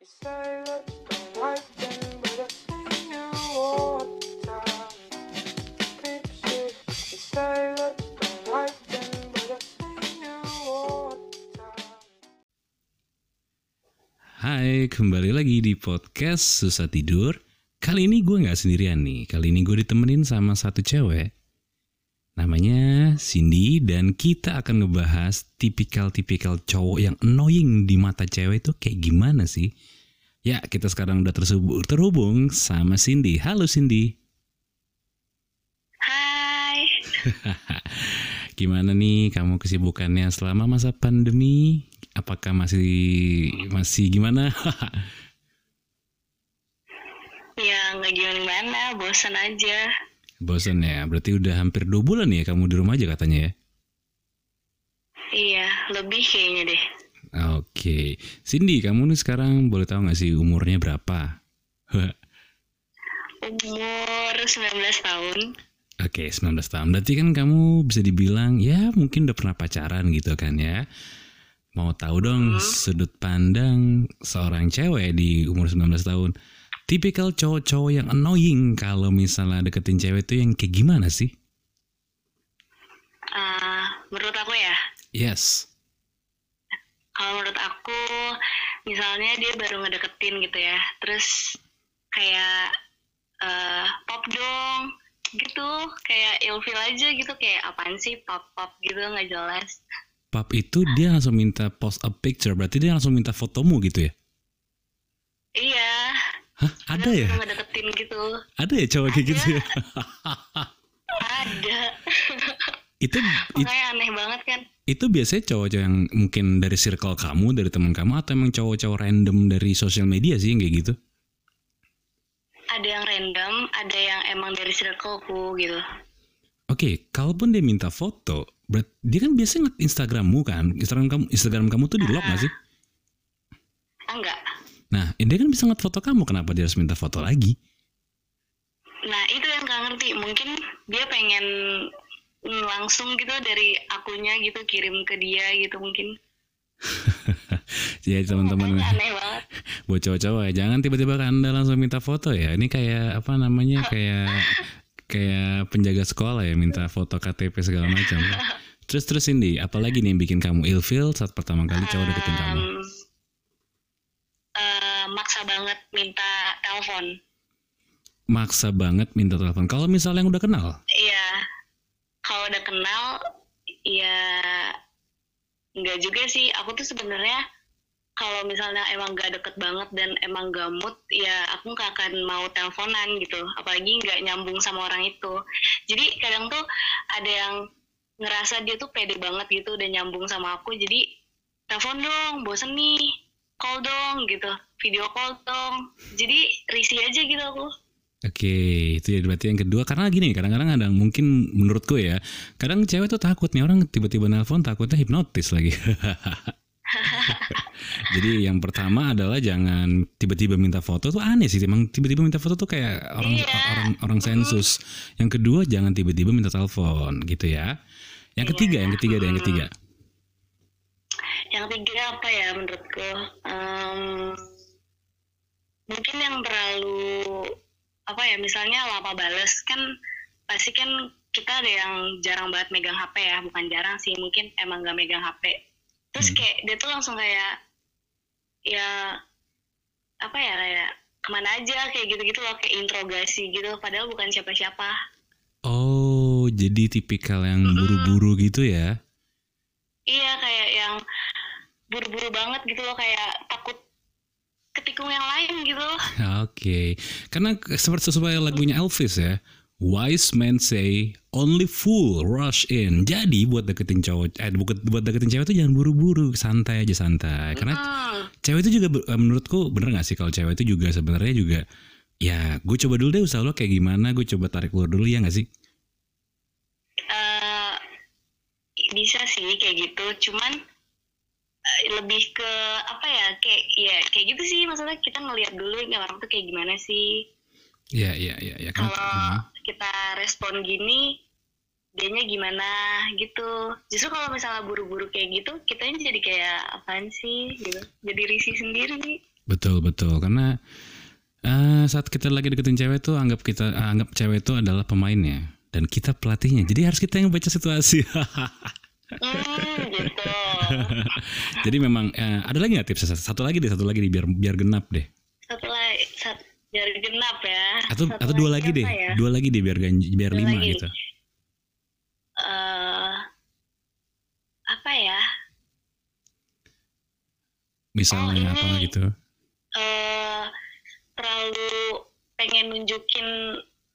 Hai, kembali lagi di podcast Susah Tidur. Kali ini gue nggak sendirian nih. Kali ini gue ditemenin sama satu cewek. Namanya Cindy dan kita akan ngebahas tipikal-tipikal cowok yang annoying di mata cewek itu kayak gimana sih? Ya, kita sekarang udah terhubung, terhubung sama Cindy. Halo Cindy. Hai, Gimana nih kamu kesibukannya selama masa pandemi? Apakah masih masih gimana? ya nggak gimana-gimana, bosan aja. Bosan ya, berarti udah hampir dua bulan ya kamu di rumah aja katanya ya? Iya, lebih kayaknya deh. Oke, Cindy, kamu nih sekarang boleh tahu nggak sih umurnya berapa? Umur 19 tahun. Oke, 19 tahun. Berarti kan kamu bisa dibilang ya mungkin udah pernah pacaran gitu kan ya. Mau tahu dong sudut pandang seorang cewek di umur 19 tahun. Tipikal cowok-cowok yang annoying kalau misalnya deketin cewek itu yang kayak gimana sih? Eh, menurut aku ya, Yes. kalau menurut aku, misalnya dia baru ngedeketin gitu ya, terus kayak eh pop dong, gitu, kayak ilfil aja gitu, kayak apaan sih pop-pop gitu, nggak jelas. Pap itu dia langsung minta post a picture, berarti dia langsung minta fotomu gitu ya? Iya, Hah? Ada ya? gitu. Ada ya cowok kayak gitu ya? Ada. itu it- aneh banget kan. itu biasanya cowok-cowok yang mungkin dari circle kamu, dari teman kamu atau emang cowok-cowok random dari sosial media sih yang kayak gitu? ada yang random, ada yang emang dari circleku gitu. Oke, kalaupun dia minta foto, berat, dia kan biasanya ngeliat Instagrammu kan, Instagram kamu, Instagram kamu tuh di lock nggak sih? Ah, enggak. Nah, dia kan bisa ngeliat foto kamu, kenapa dia harus minta foto lagi? Nah, itu yang gak ngerti. Mungkin dia pengen langsung gitu dari akunya gitu kirim ke dia gitu mungkin. Ya teman-teman, Makanya aneh banget. buat cowok-cowok ya, jangan tiba-tiba anda langsung minta foto ya. Ini kayak apa namanya, kayak kayak penjaga sekolah ya, minta foto KTP segala macam. Terus terus Cindy, apalagi nih yang bikin kamu ilfeel saat pertama kali cowok deketin kamu? Eh, maksa banget minta telepon. Maksa banget minta telepon. Kalau misalnya yang udah kenal, Iya. Kalau udah kenal, ya enggak juga sih. Aku tuh sebenarnya kalau misalnya emang gak deket banget dan emang gak mood, ya aku gak akan mau teleponan gitu. Apalagi nggak nyambung sama orang itu. Jadi kadang tuh ada yang ngerasa dia tuh pede banget gitu dan nyambung sama aku. Jadi telepon dong, bosen nih. Call dong gitu. Video call dong. Jadi risih aja gitu aku. Oke, itu ya berarti yang kedua karena gini, kadang-kadang ada mungkin menurutku ya, kadang cewek tuh takut nih orang tiba-tiba nelpon takutnya hipnotis lagi. Jadi yang pertama adalah jangan tiba-tiba minta foto tuh aneh sih, emang tiba-tiba minta foto tuh kayak orang Iya. orang orang sensus. Yang kedua jangan tiba-tiba minta telepon gitu ya. Yang ketiga, yang ketiga ada yang ketiga. Yang tiga apa ya menurutku? Em, mungkin yang terlalu apa ya misalnya lama bales kan pasti kan kita ada yang jarang banget megang HP ya. Bukan jarang sih mungkin emang gak megang HP terus Hmm. kayak dia tuh langsung kayak ya apa ya kayak ke mana aja kayak gitu-gitu loh kayak interogasi gitu. Padahal bukan siapa-siapa. Oh, jadi tipikal yang buru-buru gitu ya. iya kayak yang buru-buru banget gitu loh kayak takut ketikung yang lain gitu Oke, karena seperti sesuai lagunya Elvis ya. Wise men say only fool rush in. Jadi buat deketin cowok, eh buat buat deketin cewek itu jangan buru-buru, santai aja santai. Karena Hmm, cewek itu juga eh, menurutku bener gak sih kalau cewek itu juga sebenarnya juga ya gue coba dulu deh usaha lo kayak gimana, gue coba tarik keluar dulu ya gak sih? eh, bisa sih kayak gitu cuman lebih ke apa ya kayak ya kayak gitu sih. Maksudnya kita ngelihat dulu ini orang tuh kayak gimana sih. Iya iya iya ya, kalau kita respon gini dianya gimana gitu. Justru kalau misalnya buru-buru kayak gitu kita jadi kayak apaan sih? Gitu. Jadi risih sendiri. Betul betul. Karena eh, saat kita lagi deketin cewek tuh anggap kita eh, anggap cewek itu adalah pemainnya. Dan kita pelatihnya. Jadi harus kita yang baca situasi. Hmm, gitu. Jadi memang eh, ada lagi nggak tips satu lagi deh satu lagi deh biar biar genap deh. Satu lagi, satu, jari genap ya. Atau Satu atau dua lagi deh. ya? Dua lagi deh biar ganj- biar Dua lima lagi. gitu. Eh, apa ya? Misalnya Oh, apa ini. gitu. eh terlalu pengen nunjukin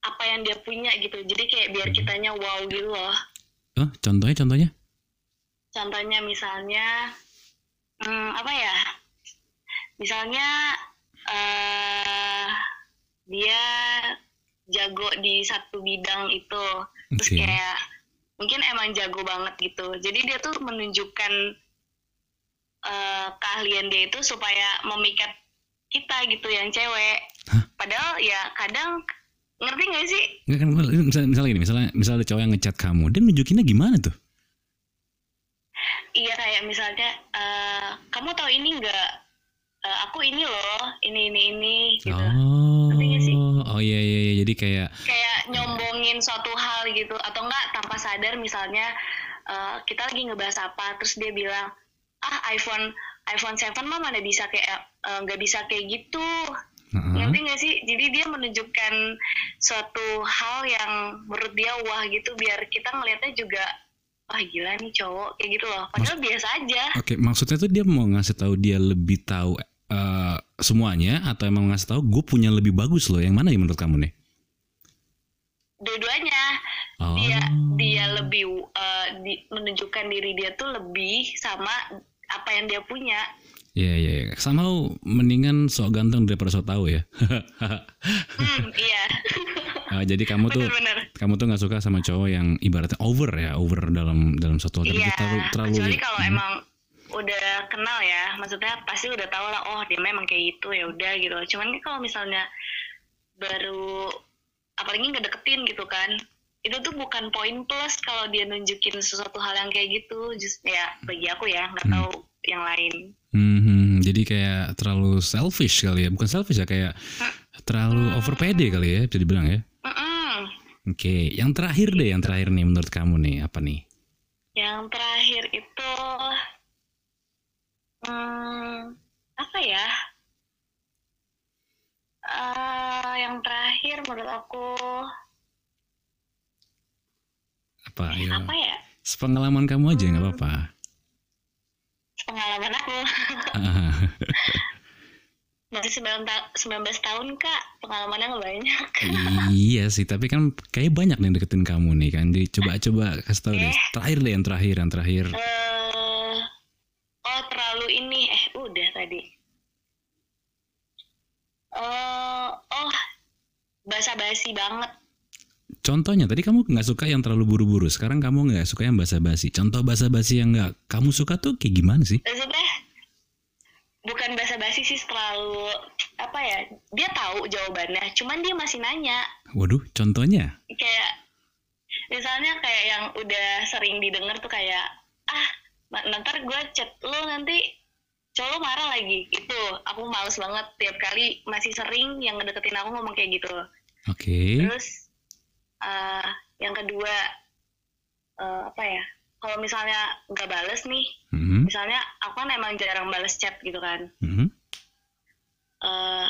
apa yang dia punya gitu. Jadi kayak biar Hmm. kitanya wow gitu loh. Oh, contohnya contohnya? Contohnya misalnya hmm, apa ya? Misalnya eh dia jago di satu bidang itu. Terus Oke. kayak mungkin emang jago banget gitu. Jadi dia tuh menunjukkan eh, keahlian dia itu supaya memikat kita gitu yang cewek. Hah? Padahal ya kadang ngerti gak sih? Enggak kan misalnya, misalnya gini, misalnya misalnya ada cowok yang ngechat kamu, dia nunjukinnya gimana tuh? Iya kayak misalnya eh, kamu tahu ini nggak? Eh, aku ini loh, ini ini ini gitu. Oh. Sih? Oh iya iya iya jadi kayak Kayak nyombongin suatu hal gitu atau enggak tanpa sadar misalnya eh, kita lagi ngebahas apa terus dia bilang ah iPhone iPhone 7 mah mana bisa kayak nggak bisa kayak gitu Heeh. ngerti nggak sih jadi dia menunjukkan suatu hal yang menurut dia wah gitu biar kita ngelihatnya juga wah gila nih cowok kayak gitu loh padahal biasa aja Oke, maksudnya tuh dia mau ngasih tahu dia lebih tahu eh, semuanya atau emang ngasih tahu gue punya lebih bagus loh. Yang mana ya menurut kamu nih? dua-duanya Oh. dia dia lebih eh, di- menunjukkan diri dia tuh lebih sama apa yang dia punya Iya iya iya. Sama mendingan sok ganteng daripada sok tahu ya. hmm, iya Ah, jadi kamu tuh bener-bener kamu tuh nggak suka sama cowok yang ibaratnya over ya, over dalam dalam suatu hal. Iya terlalu terlalu kecuali kalau Hmm. emang udah kenal ya maksudnya pasti udah tahu lah oh dia memang kayak gitu ya udah gitu cuman kan kalau misalnya baru apalagi ngedeketin gitu kan itu tuh bukan poin plus kalau dia nunjukin sesuatu hal yang kayak gitu just ya bagi aku ya nggak Hmm. tahu yang lain Hmm, jadi kayak terlalu selfish kali ya, bukan selfish ya kayak terlalu over pede kali ya, bisa dibilang ya. Oke, yang terakhir deh, yang terakhir nih menurut kamu nih apa nih? yang terakhir itu hmm, apa ya Eh, yang terakhir menurut aku Apa? Ayo. apa ya Sepengalaman kamu aja nggak apa-apa. pengalaman aku Ah, masih 9, ta- 19 tahun kak pengalamannya nggak banyak iya sih, tapi kan kayak banyak nih deketin kamu nih kan. Jadi coba-coba kasih tahu deh. Eh. Terakhir deh, yang terakhir, yang terakhir. eh oh terlalu ini eh udah tadi Eh, oh basa-basi banget Contohnya tadi kamu nggak suka yang terlalu buru-buru. Sekarang kamu nggak suka yang basa-basi. Contoh basa-basi yang nggak kamu suka tuh kayak gimana sih? maksudnya bukan basa-basi sih terlalu apa ya dia tahu jawabannya cuman dia masih nanya Waduh, contohnya? kayak misalnya kayak yang udah sering didengar tuh kayak ah nanti gue chat lo nanti cowok marah lagi itu aku males banget tiap kali masih sering yang ngedeketin aku ngomong kayak gitu Oke. terus eh yang kedua eh, apa ya kalau misalnya nggak bales nih Mhm, misalnya aku kan emang jarang bales chat gitu kan mhm. eh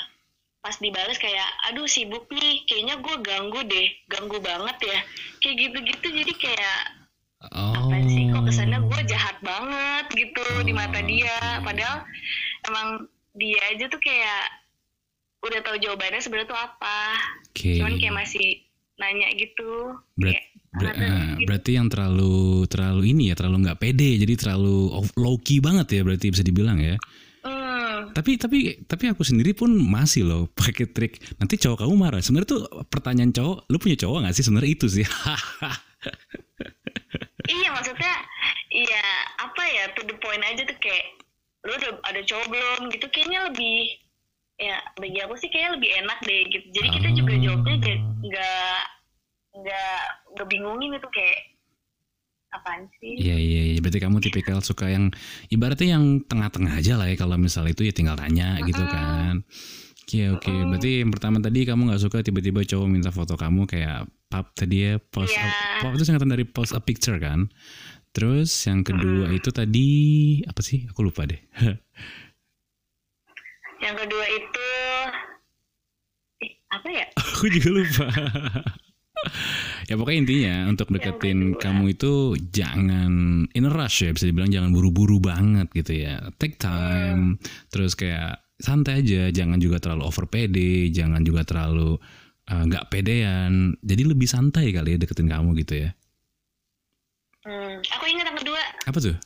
pas dibales kayak aduh sibuk nih kayaknya gue ganggu deh ganggu banget ya kayak gitu-gitu jadi kayak Oh. apa sih kok kesannya gue jahat banget gitu di mata Oh, dia padahal emang dia aja tuh kayak udah tahu jawabannya sebenarnya tuh apa Oke. cuman kayak masih nanya gitu Berat- kayak Ber- ada ah, gitu. berarti yang terlalu terlalu ini ya, terlalu nggak pede, jadi terlalu low key banget ya berarti bisa dibilang ya. Hmm, Tapi tapi tapi aku sendiri pun masih loh pakai trik. Nanti cowok kamu marah. Sebenarnya tuh pertanyaan cowok, lu punya cowok nggak sih? Sebenarnya itu sih. iya maksudnya iya apa ya to the point aja tuh kayak lu udah ada cowok belum gitu kayaknya lebih ya bagi aku sih kayaknya lebih enak deh gitu jadi kita juga Ah. jawabnya ja- nggak nggak nggak bingungin itu kayak apaan sih Iya iya iya berarti kamu tipikal suka yang ibaratnya yang tengah-tengah aja lah ya kalau misalnya itu ya tinggal tanya gitu Mm-mm. kan. Oke oke Mm-mm. berarti yang pertama tadi kamu nggak suka tiba-tiba cowok minta foto kamu kayak pap tadi ya post Iya. a, pap itu singkatan dari post a picture kan. Terus yang kedua itu tadi apa sih? Aku lupa deh. yang kedua itu apa ya Aku juga lupa. ya pokoknya intinya untuk deketin kedua. kamu itu jangan in a rush ya bisa dibilang jangan buru-buru banget gitu ya. Take time. Terus kayak santai aja, jangan juga terlalu over pede, jangan juga terlalu uh, nggak pedean. Jadi lebih santai kali ya deketin kamu gitu ya. hmm, aku ingat yang kedua Apa tuh?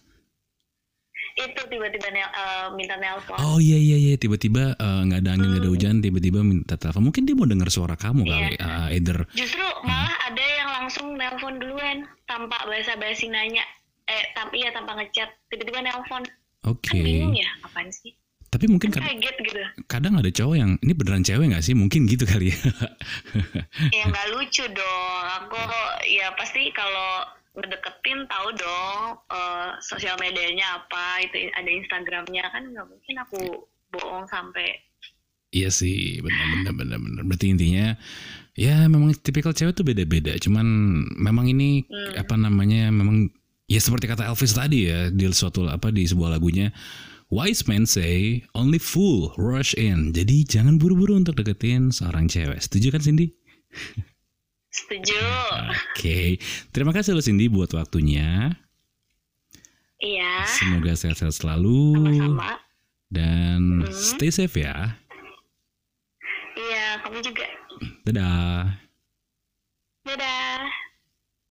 Itu tiba-tiba nel, eh, minta nelpon Oh iya iya iya tiba-tiba uh, nggak ada angin nggak ada hujan tiba-tiba minta telepon. Mungkin dia mau dengar suara kamu kali. Uh, either Justru malah ada yang langsung nelpon duluan tanpa basa-basi nanya. Eh, tapi ya tanpa ngechat, tiba-tiba nelpon. oke. Kan bingung ya, apaan sih? Tapi mungkin Kan kad- kaget gitu. kadang ada cowok yang ini beneran cewek nggak sih? Mungkin gitu kali ya. Ya nggak lucu dong. Aku ya pasti kalau ngedeketin tahu dong eh, sosial medianya apa, itu ada Instagramnya kan nggak mungkin aku bohong sampai Iya sih, benar benar benar benar. Berarti intinya ya memang tipikal cewek tuh beda-beda. Cuman memang ini Hmm. apa namanya memang ya seperti kata Elvis tadi ya di suatu apa di sebuah lagunya Wise men say only fool rush in. Jadi jangan buru-buru untuk deketin seorang cewek. Setuju kan Cindy? setuju. Oke, terima kasih loh Cindy buat waktunya. Iya, Semoga sehat-sehat selalu sama-sama. dan Hmm. stay safe ya. Iya, kamu juga. Dadah. Dadah.